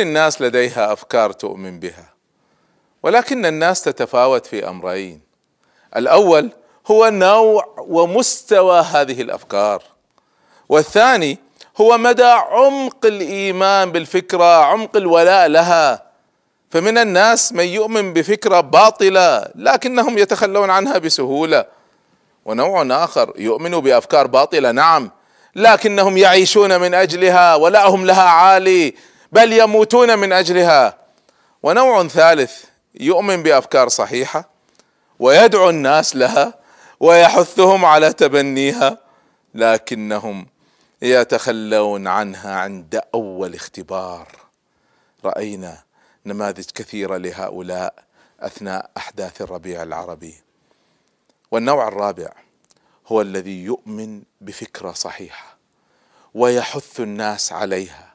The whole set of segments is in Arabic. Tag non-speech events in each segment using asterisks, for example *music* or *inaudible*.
الناس لديها أفكار تؤمن بها ولكن الناس تتفاوت في أمرين. الأول هو نوع ومستوى هذه الأفكار والثاني هو مدى عمق الإيمان بالفكرة عمق الولاء لها. فمن الناس من يؤمن بفكرة باطلة لكنهم يتخلون عنها بسهولة ونوع آخر يؤمن بأفكار باطلة نعم لكنهم يعيشون من أجلها ولاهم لها عالي. بل يموتون من أجلها. ونوع ثالث يؤمن بأفكار صحيحة ويدعو الناس لها ويحثهم على تبنيها لكنهم يتخلون عنها عند أول اختبار. رأينا نماذج كثيرة لهؤلاء أثناء أحداث الربيع العربي. والنوع الرابع هو الذي يؤمن بفكرة صحيحة ويحث الناس عليها.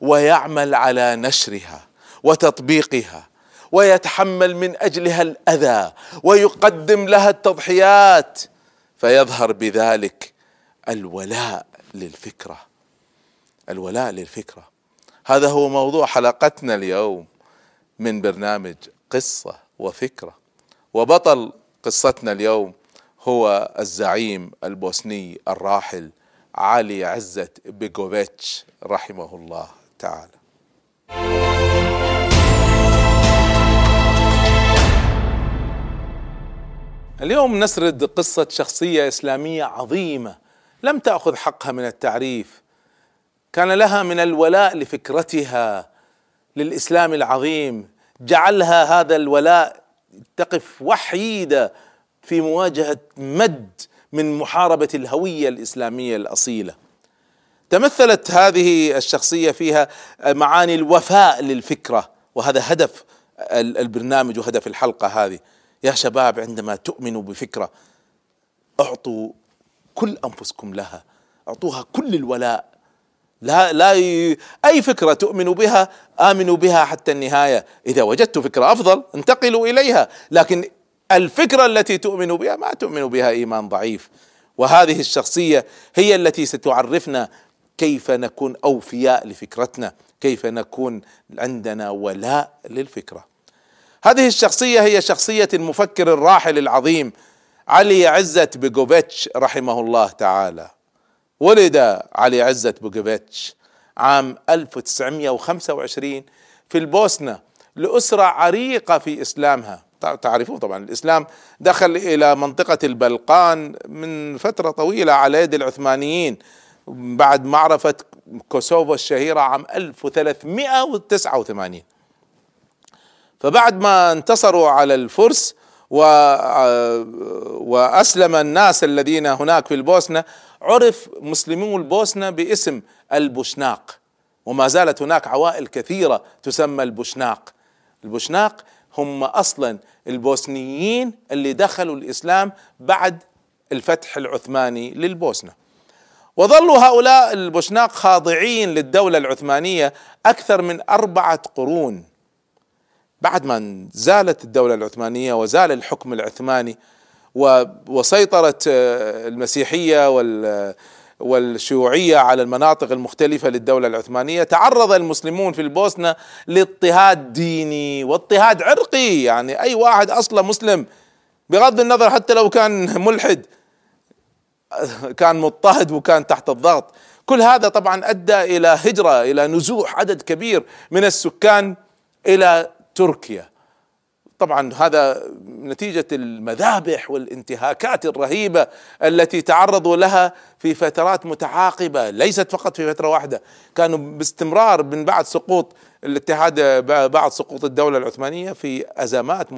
ويعمل على نشرها وتطبيقها ويتحمل من أجلها الأذى ويقدم لها التضحيات فيظهر بذلك الولاء للفكرة. الولاء للفكرة. هذا هو موضوع حلقتنا اليوم من برنامج قصة وفكرة. وبطل قصتنا اليوم هو الزعيم البوسني الراحل علي عزت بيجوفيتش رحمه الله. تعالى. اليوم نسرد قصة شخصية إسلامية عظيمة لم تأخذ حقها من التعريف. كان لها من الولاء لفكرتها للإسلام العظيم. جعلها هذا الولاء تقف وحيدة في مواجهة مد من محاربة الهوية الإسلامية الأصيلة. تمثلت هذه الشخصية فيها معاني الوفاء للفكرة وهذا هدف البرنامج وهدف الحلقة هذه. يا شباب عندما تؤمنوا بفكرة أعطوا كل أنفسكم لها أعطوها كل الولاء. لا لا ي... أي فكرة تؤمنوا بها آمنوا بها حتى النهاية. إذا وجدت فكرة أفضل انتقلوا إليها. لكن الفكرة التي تؤمن بها ما تؤمن بها إيمان ضعيف. وهذه الشخصية هي التي ستعرفنا كيف نكون أوفياء لفكرتنا؟ كيف نكون عندنا ولاء للفكرة؟ هذه الشخصية هي شخصية المفكر الراحل العظيم علي عزت بيجوفيتش رحمه الله تعالى. ولد علي عزت بيجوفيتش عام 1925 في البوسنة لأسرة عريقة في إسلامها. تعرفون طبعا الإسلام دخل إلى منطقة البلقان من فترة طويلة على يد العثمانيين. بعد معرفة كوسوفو الشهيرة عام 1389 فبعد ما انتصروا على الفرس و وأسلم الناس الذين هناك في البوسنة عرف مسلمو البوسنة باسم البوشناق. وما زالت هناك عوائل كثيرة تسمى البوشناق. البوشناق هم أصلا البوسنيين اللي دخلوا الإسلام بعد الفتح العثماني للبوسنة. وظلوا هؤلاء البوشناق خاضعين للدولة العثمانية أكثر من أربعة قرون. بعد ما زالت الدولة العثمانية وزال الحكم العثماني وسيطرت آه، المسيحية والشيوعية على المناطق المختلفة للدولة العثمانية تعرض المسلمون في البوسنة لاضطهاد ديني واضطهاد عرقي. يعني أي واحد أصلا مسلم بغض النظر حتى لو كان ملحد كان مضطهد وكان تحت الضغط. كل هذا طبعا أدى إلى هجرة إلى نزوح عدد كبير من السكان إلى تركيا. طبعا هذا نتيجة المذابح والانتهاكات الرهيبة التي تعرضوا لها في فترات متعاقبة ليست فقط في فترة واحدة كانوا باستمرار من بعد سقوط الاتحاد بعد سقوط الدولة العثمانية في أزمات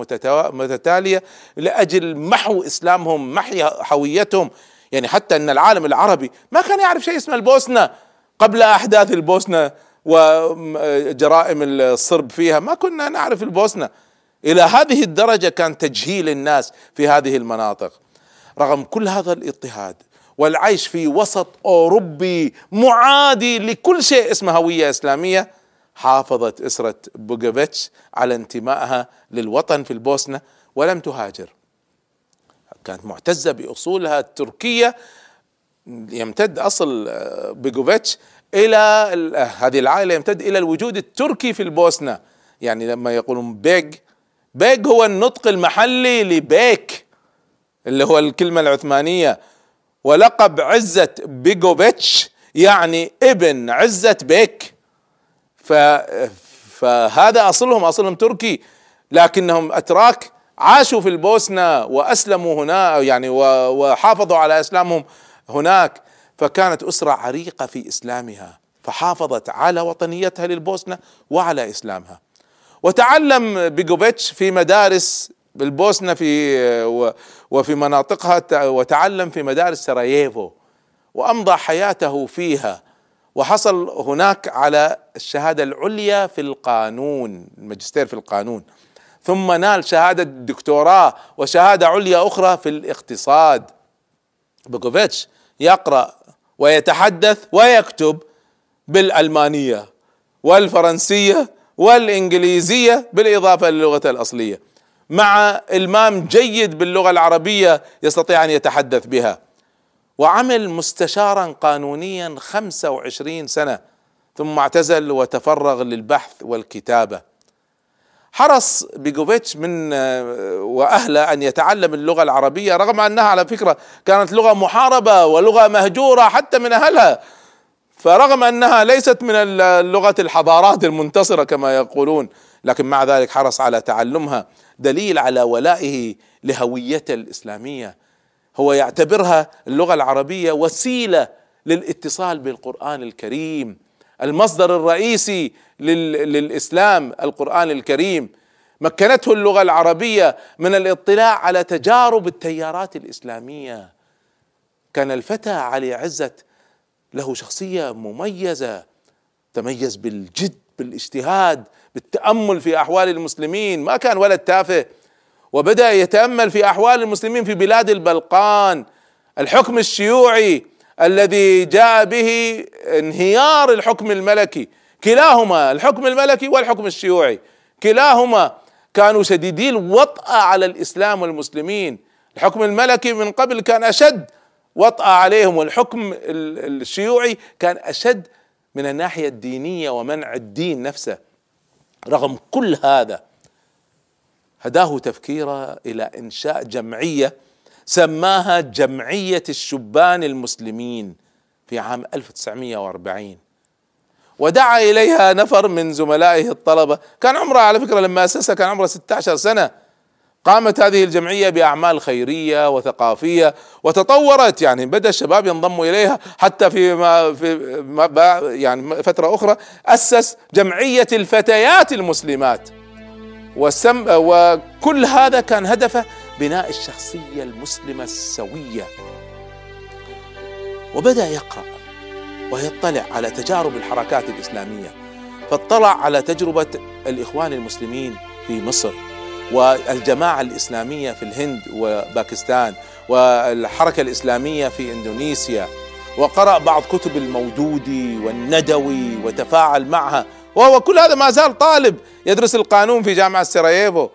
متتالية لأجل محو إسلامهم محي هويتهم يعني حتى أن العالم العربي ما كان يعرف شيء اسمه البوسنة. قبل أحداث البوسنة وجرائم الصرب فيها ما كنا نعرف البوسنة. إلى هذه الدرجة كان تجهيل الناس في هذه المناطق. رغم كل هذا الاضطهاد والعيش في وسط أوروبي معادي لكل شيء اسمه هوية إسلامية حافظت إسرة بوغوفيتش على انتمائها للوطن في البوسنة ولم تهاجر. كانت معتزة بأصولها التركية يمتد أصل بيجوفيتش إلى هذه العائلة يمتد إلى الوجود التركي في البوسنة. يعني لما يقولون بيج بيج هو النطق المحلي لبيك اللي هو الكلمة العثمانية. ولقب عزة بيجوفيتش يعني ابن عزة بيك. ف فهذا أصلهم أصلهم تركي. لكنهم أتراك عاشوا في البوسنة وأسلموا هنا يعني وحافظوا على إسلامهم هناك فكانت أسرة عريقة في إسلامها فحافظت على وطنيتها للبوسنة وعلى إسلامها. وتعلم بيجوفيتش في مدارس بالبوسنه في وفي مناطقها وتعلم في مدارس سراييفو وأمضى حياته فيها وحصل هناك على الشهادة العليا في القانون الماجستير في القانون. ثم نال شهادة دكتوراه وشهادة عليا أخرى في الاقتصاد. بوكوفيتش يقرأ ويتحدث ويكتب بالألمانية والفرنسية والإنجليزية بالإضافة للغه الأصلية. مع إلمام جيد باللغة العربية يستطيع أن يتحدث بها. وعمل مستشارا قانونيا 25 سنة ثم اعتزل وتفرغ للبحث والكتابة. حرص بيجوفيتش من وأهله أن يتعلم اللغة العربية رغم أنها على فكرة كانت لغة محاربة ولغة مهجورة حتى من أهلها. فرغم أنها ليست من لغة الحضارات المنتصرة كما يقولون لكن مع ذلك حرص على تعلمها. دليل على ولائه لهويته الإسلامية. هو يعتبرها اللغة العربية وسيلة للاتصال بالقرآن الكريم. المصدر الرئيسي للإسلام القرآن الكريم. مكنته اللغة العربية من الاطلاع على تجارب التيارات الإسلامية. كان الفتى علي عزت له شخصية مميزة تميز بالجد بالاجتهاد بالتأمل في أحوال المسلمين. ما كان ولد تافه وبدأ يتأمل في أحوال المسلمين في بلاد البلقان. الحكم الشيوعي الذي جاء به انهيار الحكم الملكي. كلاهما الحكم الملكي والحكم الشيوعي. كلاهما كانوا شديدي الوطأة على الإسلام والمسلمين. الحكم الملكي من قبل كان أشد وطأة عليهم والحكم الشيوعي كان أشد من الناحية الدينية ومنع الدين نفسه. رغم كل هذا هداه تفكيره إلى إنشاء جمعية سماها جمعية الشبان المسلمين في عام 1940 ودعا إليها نفر من زملائه الطلبة. كان عمره على فكرة لما أسسها كان عمره 16 سنة. قامت هذه الجمعية بأعمال خيرية وثقافية وتطورت يعني بدأ الشباب ينضموا إليها. حتى في ما في ما يعني فترة أخرى أسس جمعية الفتيات المسلمات. وسم وكل هذا كان هدفه بناء الشخصية المسلمة السوية. وبدأ يقرأ. ويطلع على تجارب الحركات الإسلامية فاطلع على تجربة الإخوان المسلمين في مصر والجماعة الإسلامية في الهند وباكستان والحركة الإسلامية في إندونيسيا وقرأ بعض كتب المودودي والندوي وتفاعل معها وهو كل هذا ما زال طالب يدرس القانون في جامعة سراييفو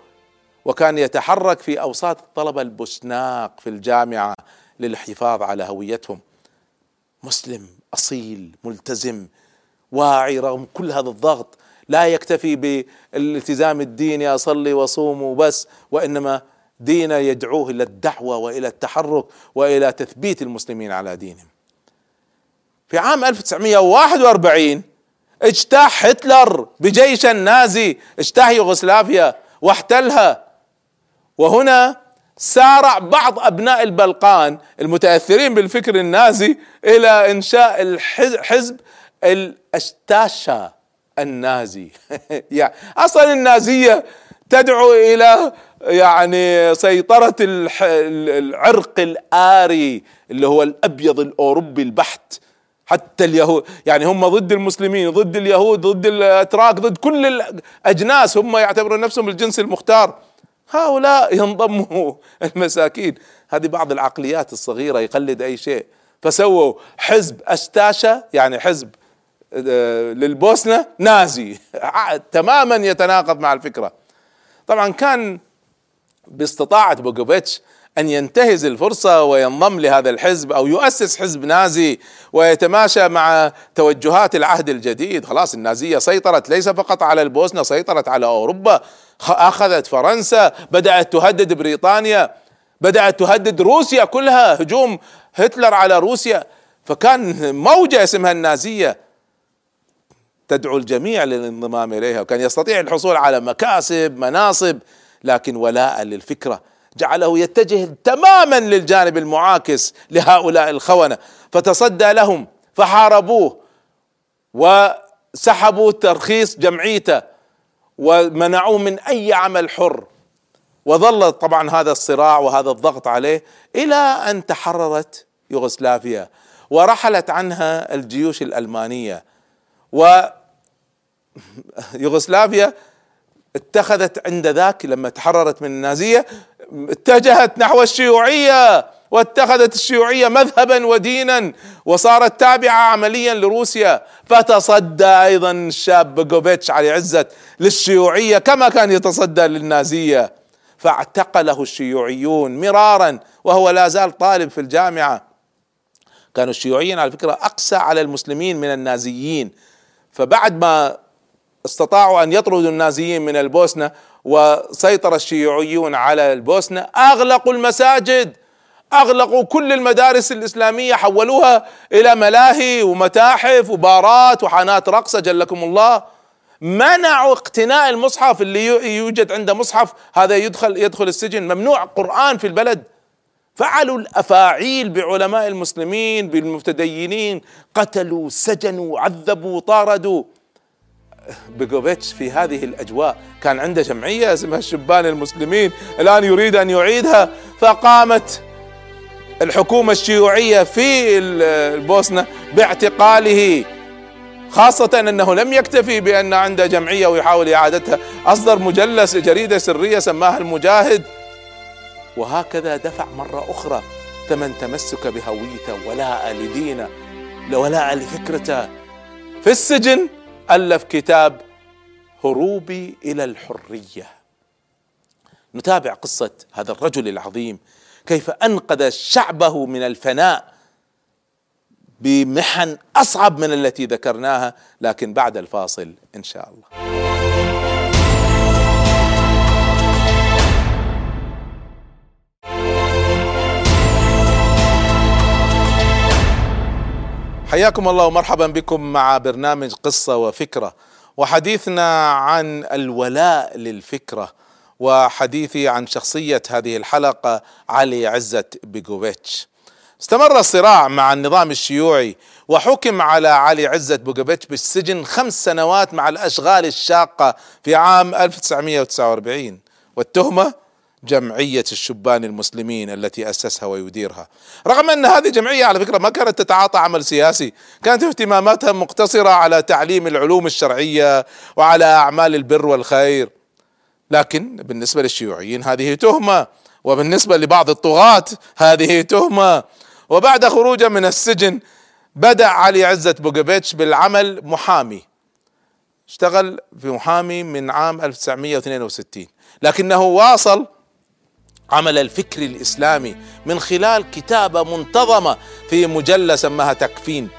وكان يتحرك في أوساط الطلبة البوسناق في الجامعة للحفاظ على هويتهم. مسلم. أصيل ملتزم واعي رغم كل هذا الضغط لا يكتفي بالالتزام الديني اصلي واصوم وبس وإنما دينه يدعوه إلى الدعوة وإلى التحرك وإلى تثبيت المسلمين على دينهم. في عام 1941 اجتاح هتلر بجيش النازي اجتاح يوغوسلافيا واحتلها وهنا سارع بعض أبناء البلقان المتأثرين بالفكر النازي إلى إنشاء الحزب الأشتاشا النازي. *laughs* يعني أصلا النازية تدعو إلى يعني سيطرة العرق الآري اللي هو الأبيض الأوروبي البحت. حتى اليهود يعني هم ضد المسلمين ضد اليهود ضد الأتراك ضد كل الأجناس هم يعتبرون نفسهم الجنس المختار. هؤلاء *laughs* ينضموا المساكين. هذه بعض العقليات الصغيرة يقلد أي شيء. فسووا حزب أستاشا يعني حزب آه، للبوسنة نازي. *laughs* تماما يتناقض مع الفكرة. طبعا كان باستطاعة بوغوفيتش أن ينتهز الفرصة وينضم لهذا الحزب أو يؤسس حزب نازي ويتماشى مع توجهات العهد الجديد، خلاص النازية سيطرت ليس فقط على البوسنة سيطرت على أوروبا، أخذت فرنسا، بدأت تهدد بريطانيا، بدأت تهدد روسيا كلها، هجوم هتلر على روسيا، فكان موجة اسمها النازية تدعو الجميع للانضمام إليها وكان يستطيع الحصول على مكاسب مناصب لكن ولاء للفكرة. جعله يتجه تماما للجانب المعاكس لهؤلاء الخونة. فتصدى لهم فحاربوه وسحبوا ترخيص جمعيته ومنعوه من أي عمل حر. وظل طبعا هذا الصراع وهذا الضغط عليه إلى أن تحررت يوغوسلافيا ورحلت عنها الجيوش الألمانية. و يوغوسلافيا اتخذت عند ذاك لما تحررت من النازية اتجهت نحو الشيوعية واتخذت الشيوعية مذهبا ودينا وصارت تابعة عمليا لروسيا. فتصدى أيضا الشاب بوغوفيتش علي عزت للشيوعية كما كان يتصدى للنازية. فاعتقله الشيوعيون مرارا وهو لا زال طالب في الجامعة. كانوا الشيوعيين على فكرة أقسى على المسلمين من النازيين. فبعد ما استطاعوا أن يطردوا النازيين من البوسنة وسيطر الشيوعيون على البوسنة. أغلقوا المساجد أغلقوا كل المدارس الإسلامية حولوها إلى ملاهي ومتاحف وبارات وحانات رقص جلكم الله. منعوا اقتناء المصحف اللي يوجد عنده مصحف هذا يدخل يدخل السجن. ممنوع قرآن في البلد. فعلوا الأفاعيل بعلماء المسلمين بالمتدينين قتلوا سجنوا عذبوا طاردوا. بيجوفيتش في هذه الأجواء. كان عنده جمعية اسمها الشبان المسلمين الآن يريد أن يعيدها. فقامت الحكومة الشيوعية في البوسنة باعتقاله خاصة أنه لم يكتفي بأن عنده جمعية ويحاول إعادتها. أصدر مجلس جريدة سرية سماها المجاهد. وهكذا دفع مرة أخرى ثمن تمسك بهويته ولاء لدينه ولاء لفكرته. في السجن ألف كتاب هروبي إلى الحرية. نتابع قصة هذا الرجل العظيم كيف أنقذ شعبه من الفناء بمحن أصعب من التي ذكرناها لكن بعد الفاصل إن شاء الله. حياكم الله ومرحبا بكم مع برنامج قصة وفكرة وحديثنا عن الولاء للفكرة وحديثي عن شخصية هذه الحلقة علي عزت بيجوفيتش استمر الصراع مع النظام الشيوعي وحكم على علي عزت بوغوفيتش بالسجن خمس سنوات مع الأشغال الشاقة في عام 1949 والتهمة؟ جمعية الشبان المسلمين التي أسسها ويديرها. رغم أن هذه جمعية على فكرة ما كانت تتعاطى عمل سياسي كانت اهتماماتها مقتصرة على تعليم العلوم الشرعية وعلى أعمال البر والخير. لكن بالنسبة للشيوعيين هذه تهمة وبالنسبة لبعض الطغاة هذه تهمة. وبعد خروجه من السجن بدأ علي عزت بوغوفيتش بالعمل محامي. اشتغل في محامي من عام 1962 لكنه واصل عمل الفكر الإسلامي من خلال كتابة منتظمة في مجلة سماها تكفين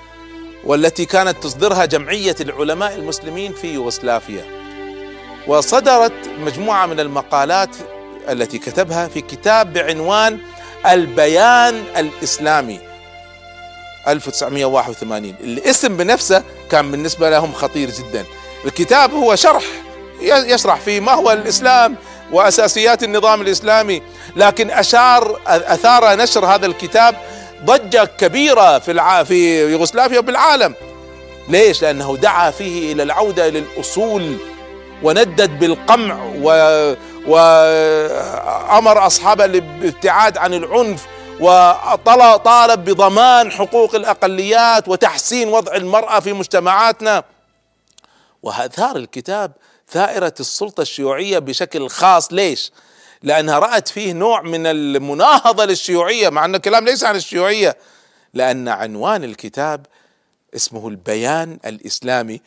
والتي كانت تصدرها جمعية العلماء المسلمين في يوغوسلافيا. وصدرت مجموعة من المقالات التي كتبها في كتاب بعنوان البيان الإسلامي 1981 الاسم بنفسه كان بالنسبة لهم خطير جدا. الكتاب هو شرح يشرح فيه ما هو الإسلام وأساسيات النظام الإسلامي لكن أشار أثار نشر هذا الكتاب ضجة كبيرة في الع... في يوغوسلافيا وبالعالم ليش؟ لأنه دعا فيه إلى العودة إلى الأصول وندد بالقمع و وأمر أصحابه الابتعاد عن العنف وطالب بضمان حقوق الأقليات وتحسين وضع المرأة في مجتمعاتنا وهثار الكتاب ثائرة السلطة الشيوعية بشكل خاص. ليش؟ لأنها رأت فيه نوع من المناهضة للشيوعية مع أن الكلام ليس عن الشيوعية. لأن عنوان الكتاب اسمه البيان الإسلامي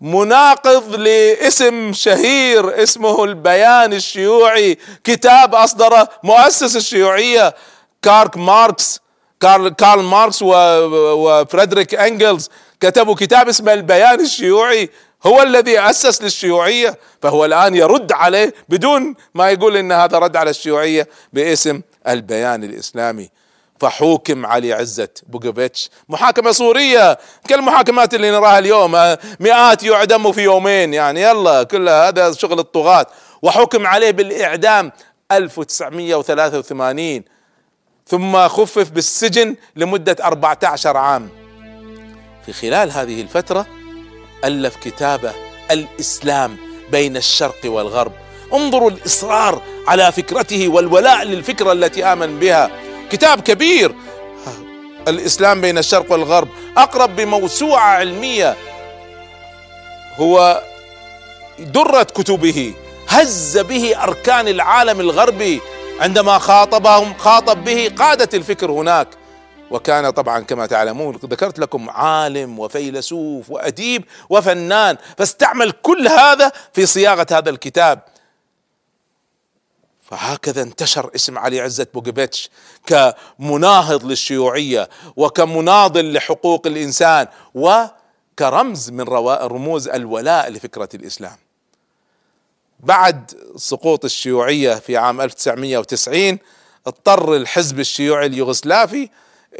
مناقض لاسم شهير اسمه البيان الشيوعي. كتاب اصدره مؤسس الشيوعية كارك ماركس كارل كارل ماركس وفريدريك إنجلز كتبوا كتاب اسمه البيان الشيوعي. هو الذي أسس للشيوعية فهو الآن يرد عليه بدون ما يقول إن هذا رد على الشيوعية باسم البيان الإسلامي. فحوكم علي عزت بوغوفيتش محاكمة صورية كالمحاكمات اللي نراها اليوم مئات يعدموا في يومين يعني يلا كل هذا شغل الطغاة. وحكم عليه بالإعدام 1983 ثم خفف بالسجن لمدة 14 عام. في خلال هذه الفترة ألف كتابه الإسلام بين الشرق والغرب. انظروا الإصرار على فكرته والولاء للفكرة التي آمن بها. كتاب كبير. الإسلام بين الشرق والغرب. أقرب بموسوعة علمية هو درة كتبه. هز به أركان العالم الغربي. عندما خاطبهم خاطب به قادة الفكر هناك. وكان طبعا كما تعلمون ذكرت لكم عالم وفيلسوف وأديب وفنان فاستعمل كل هذا في صياغة هذا الكتاب. فهكذا انتشر اسم علي عزت بوغوفيتش كمناهض للشيوعية وكمناضل لحقوق الإنسان وكرمز من رموز الولاء لفكرة الإسلام. بعد سقوط الشيوعية في عام 1990 اضطر الحزب الشيوعي اليوغسلافي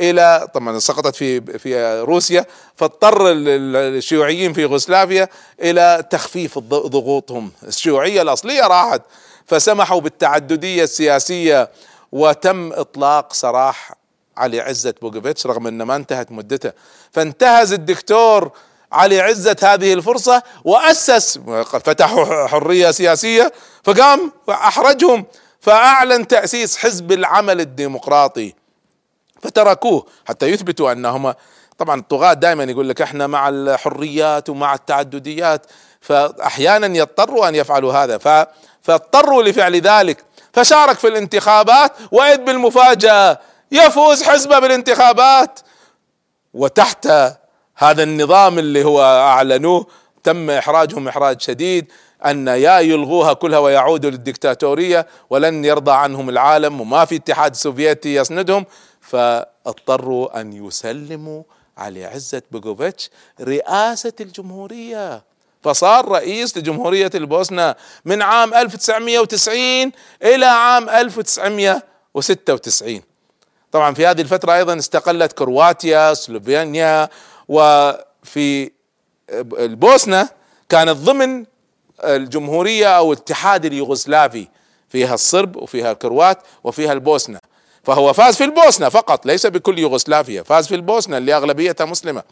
إلى طبعا سقطت في في روسيا فاضطر الشيوعيين في يوغوسلافيا إلى تخفيف ضغوطهم. الشيوعية الأصلية راحت فسمحوا بالتعددية السياسية وتم إطلاق سراح علي عزت بوغوفيتش رغم إن ما انتهت مدته. فانتهز الدكتور علي عزت هذه الفرصة وأسس فتحوا حرية سياسية فقام احرجهم فأعلن تأسيس حزب العمل الديمقراطي. فتركوه حتى يثبتوا انهم طبعا الطغاة دائما يقول لك إحنا مع الحريات ومع التعدديات فاحيانا يضطروا أن يفعلوا هذا. ف فاضطروا لفعل ذلك. فشارك في الانتخابات واذ بالمفاجأة. يفوز حزبه بالانتخابات. وتحت هذا النظام اللي هو أعلنوه تم إحراجهم إحراج شديد أن يلغوها كلها ويعودوا للدكتاتورية ولن يرضى عنهم العالم وما في اتحاد سوفيتي يسندهم. فاضطروا أن يسلموا علي عزت بيجوفيتش رئاسة الجمهورية. فصار رئيس لجمهورية البوسنة من عام 1990 إلى عام 1996 طبعا في هذه الفترة أيضا استقلت كرواتيا سلوفينيا وفي البوسنة كانت ضمن الجمهورية أو الاتحاد اليوغوسلافي فيها الصرب وفيها الكروات وفيها البوسنة. فهو فاز في البوسنة فقط ليس بكل يوغوسلافيا فاز في البوسنة اللي أغلبيتها مسلمة.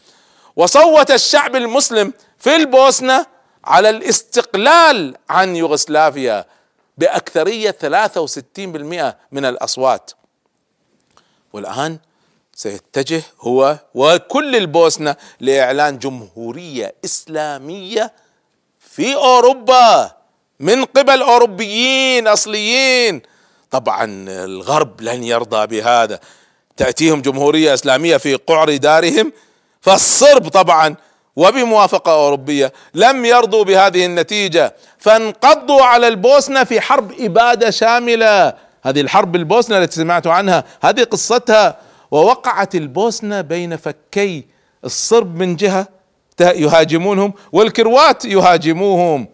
وصوت الشعب المسلم في البوسنة على الاستقلال عن يوغوسلافيا بأكثرية 63% من الأصوات. والآن سيتجه هو وكل البوسنة لإعلان جمهورية إسلامية في أوروبا من قبل أوروبيين أصليين. طبعا الغرب لن يرضى بهذا. تأتيهم جمهورية إسلامية في قعر دارهم فالصرب طبعا وبموافقة أوروبية لم يرضوا بهذه النتيجة فانقضوا على البوسنة في حرب إبادة شاملة. هذه الحرب البوسنة التي سمعت عنها هذه قصتها. ووقعت البوسنة بين فكي الصرب من جهة يهاجمونهم والكروات يهاجموهم.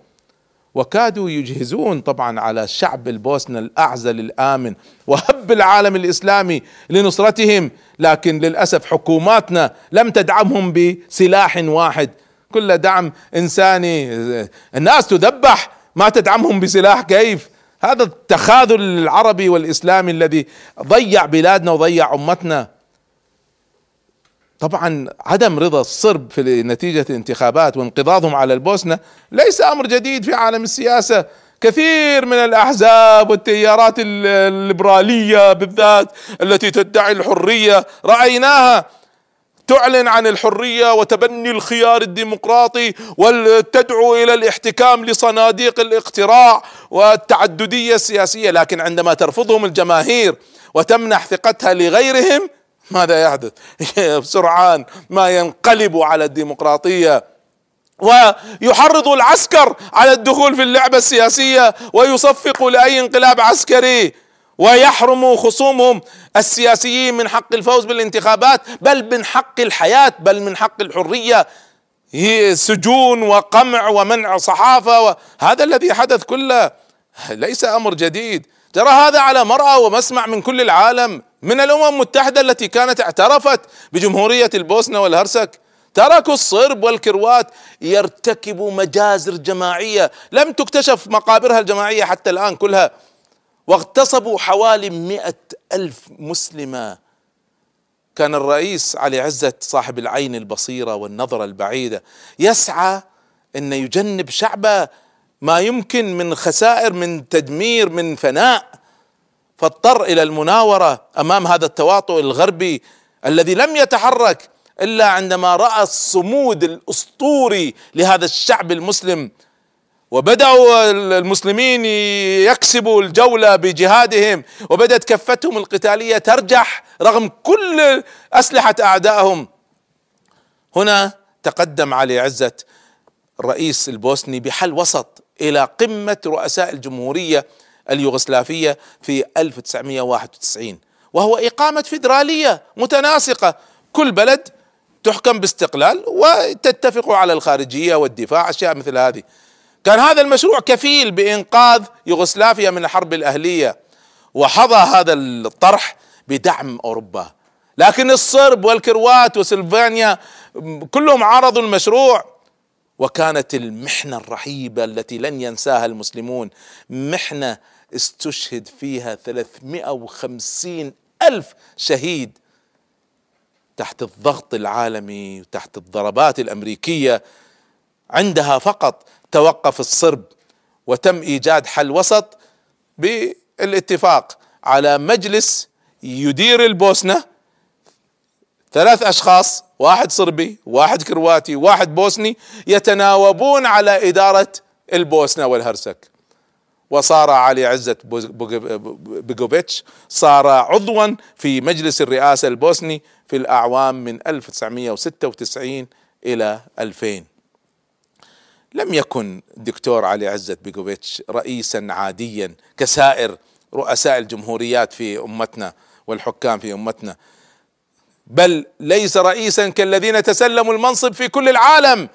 وكادوا يجهزون طبعا على شعب البوسنة الأعزل الآمن وهب العالم الإسلامي لنصرتهم. لكن للأسف حكوماتنا لم تدعمهم بسلاح واحد. كل دعم إنساني الناس تذبح ما تدعمهم بسلاح كيف؟ هذا التخاذل العربي والإسلامي الذي ضيع بلادنا وضيع أمتنا. طبعا عدم رضا الصرب في نتيجة الانتخابات وانقضاضهم على البوسنة ليس أمر جديد في عالم السياسة. كثير من الأحزاب والتيارات الليبرالية بالذات التي تدعي الحرية رأيناها تعلن عن الحرية وتبني الخيار الديمقراطي وتدعو إلى الاحتكام لصناديق الاقتراع والتعددية السياسية. لكن عندما ترفضهم الجماهير وتمنح ثقتها لغيرهم ماذا يحدث؟ *laughs* سرعان ما ينقلب على الديمقراطية ويحرض العسكر على الدخول في اللعبة السياسية ويصفق لأي انقلاب عسكري ويحرم خصومهم السياسيين من حق الفوز بالانتخابات بل من حق الحياة بل من حق الحرية. سجون وقمع ومنع صحافة هذا الذي حدث كله. ليس أمر جديد. ترى هذا على مرأى ومسمع من كل العالم. من الأمم المتحدة التي كانت اعترفت بجمهورية البوسنة والهرسك. تركوا الصرب والكروات يرتكبوا مجازر جماعية. لم تكتشف مقابرها الجماعية حتى الآن كلها. واغتصبوا حوالي مئة ألف مسلمة. كان الرئيس علي عزت صاحب العين البصيرة والنظرة البعيدة يسعى أن يجنب شعبه ما يمكن من خسائر من تدمير من فناء. فاضطر إلى المناورة أمام هذا التواطؤ الغربي الذي لم يتحرك إلا عندما رأى الصمود الأسطوري لهذا الشعب المسلم. وبدأوا المسلمين يكسبوا الجولة بجهادهم وبدأت كفتهم القتالية ترجح رغم كل أسلحة أعدائهم. هنا تقدم علي عزت الرئيس البوسني بحل وسط إلى قمة رؤساء الجمهورية اليوغسلافيه في 1991 وهو إقامة فيدرالية متناسقة. كل بلد تحكم باستقلال وتتفق على الخارجية والدفاع أشياء مثل هذه. كان هذا المشروع كفيل بإنقاذ يوغسلافيا من الحرب الأهلية وحظى هذا الطرح بدعم أوروبا. لكن الصرب والكروات وسلفانيا كلهم عارضوا المشروع وكانت المحنة الرهيبة التي لن ينساها المسلمون. محنة استشهد فيها 350 ألف شهيد تحت الضغط العالمي وتحت الضربات الأمريكية. عندها فقط توقف الصرب وتم إيجاد حل وسط بالاتفاق على مجلس يدير البوسنة ثلاث أشخاص واحد صربي واحد كرواتي واحد بوسني يتناوبون على إدارة البوسنة والهرسك. وصار علي عزت بيجوفيتش صار عضوا في مجلس الرئاسة البوسني في الأعوام من 1996 إلى 2000 لم يكن دكتور علي عزت بيجوفيتش رئيسا عاديا كسائر رؤساء الجمهوريات في أمتنا والحكام في أمتنا. بل ليس رئيسا كالذين تسلموا المنصب في كل العالم.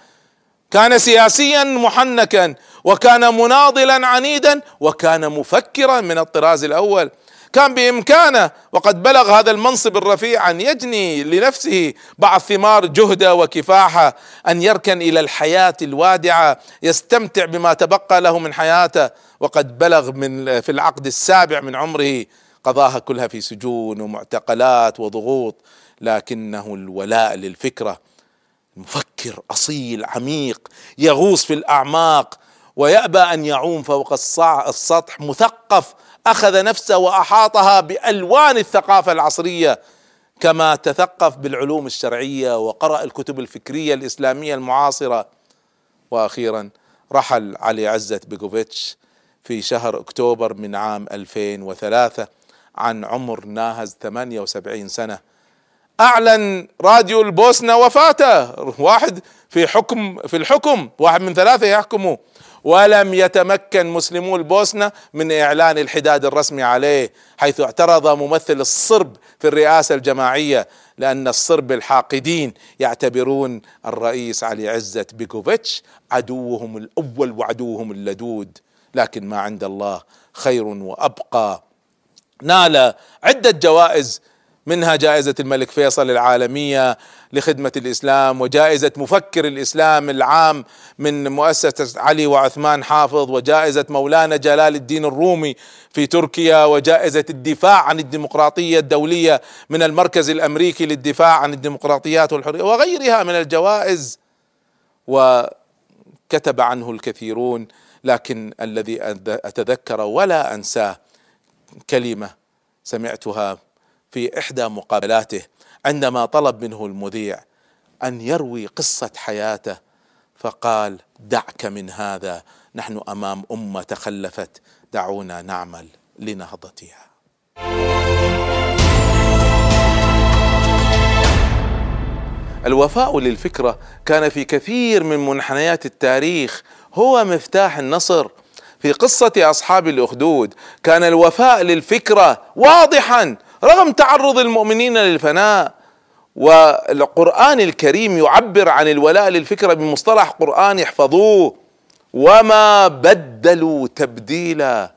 كان سياسيا محنكا وكان مناضلا عنيدا وكان مفكرا من الطراز الأول. كان بإمكانه وقد بلغ هذا المنصب الرفيع أن يجني لنفسه بعض ثمار جهده وكفاحة أن يركن إلى الحياة الوادعة يستمتع بما تبقى له من حياته. وقد بلغ من في العقد السابع من عمره قضاها كلها في سجون ومعتقلات وضغوط. لكنه الولاء للفكرة مفكر أصيل عميق يغوص في الأعماق ويأبى أن يعوم فوق السطح مثقف أخذ نفسه وأحاطها بألوان الثقافة العصرية كما تثقف بالعلوم الشرعية وقرأ الكتب الفكرية الإسلامية المعاصرة. وأخيرا رحل علي عزت بيكوفيتش في شهر أكتوبر من عام 2003 عن عمر ناهز 78 سنة. أعلن راديو البوسنة وفاته. واحد في حكم في الحكم واحد من ثلاثة يحكموا. ولم يتمكن مسلمو البوسنة من إعلان الحداد الرسمي عليه حيث اعترض ممثل الصرب في الرئاسة الجماعية لأن الصرب الحاقدين يعتبرون الرئيس علي عزت بيكوفيتش عدوهم الأول وعدوهم اللدود. لكن ما عند الله خير وأبقى. نال عدة جوائز منها جائزة الملك فيصل العالمية لخدمة الإسلام وجائزة مفكر الإسلام العام من مؤسسة علي وعثمان حافظ وجائزة مولانا جلال الدين الرومي في تركيا وجائزة الدفاع عن الديمقراطية الدولية من المركز الأمريكي للدفاع عن الديمقراطيات والحرية وغيرها من الجوائز. وكتب عنه الكثيرون لكن الذي أتذكر ولا أنساه. كلمة سمعتها في إحدى مقابلاته عندما طلب منه المذيع أن يروي قصة حياته فقال دعك من هذا نحن أمام أمة تخلفت دعونا نعمل لنهضتها. الوفاء للفكرة كان في كثير من منحنيات التاريخ هو مفتاح النصر. في قصة أصحاب الأخدود كان الوفاء للفكرة واضحا رغم تعرض المؤمنين للفناء والقرآن الكريم يعبر عن الولاء للفكره بمصطلح قرآن احفظوه وما بدلوا تبديلا.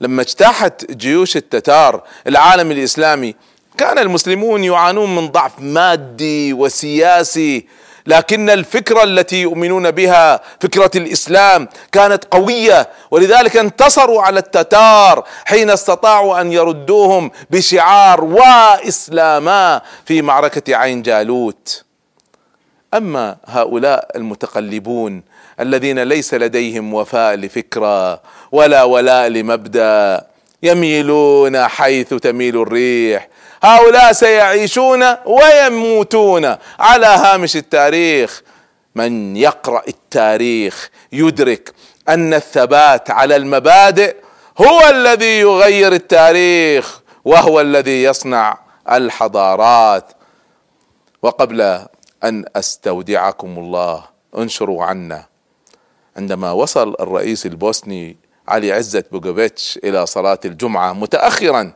لما اجتاحت جيوش التتار العالم الإسلامي كان المسلمون يعانون من ضعف مادي وسياسي لكن الفكرة التي يؤمنون بها فكرة الإسلام كانت قوية ولذلك انتصروا على التتار حين استطاعوا أن يردوهم بشعار وإسلاما في معركة عين جالوت. أما هؤلاء المتقلبون الذين ليس لديهم وفاء لفكرة ولا ولاء لمبدأ يميلون حيث تميل الريح هؤلاء سيعيشون ويموتون. على هامش التاريخ من يقرأ التاريخ يدرك أن الثبات على المبادئ هو الذي يغير التاريخ وهو الذي يصنع الحضارات. وقبل أن أستودعكم الله انشروا عنا. عندما وصل الرئيس البوسني علي عزت بوغوفيتش إلى صلاة الجمعة متاخرا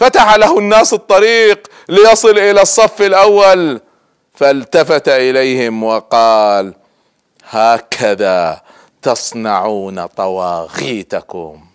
فتح له الناس الطريق ليصل إلى الصف الأول فالتفت إليهم وقال هكذا تصنعون طواغيتكم.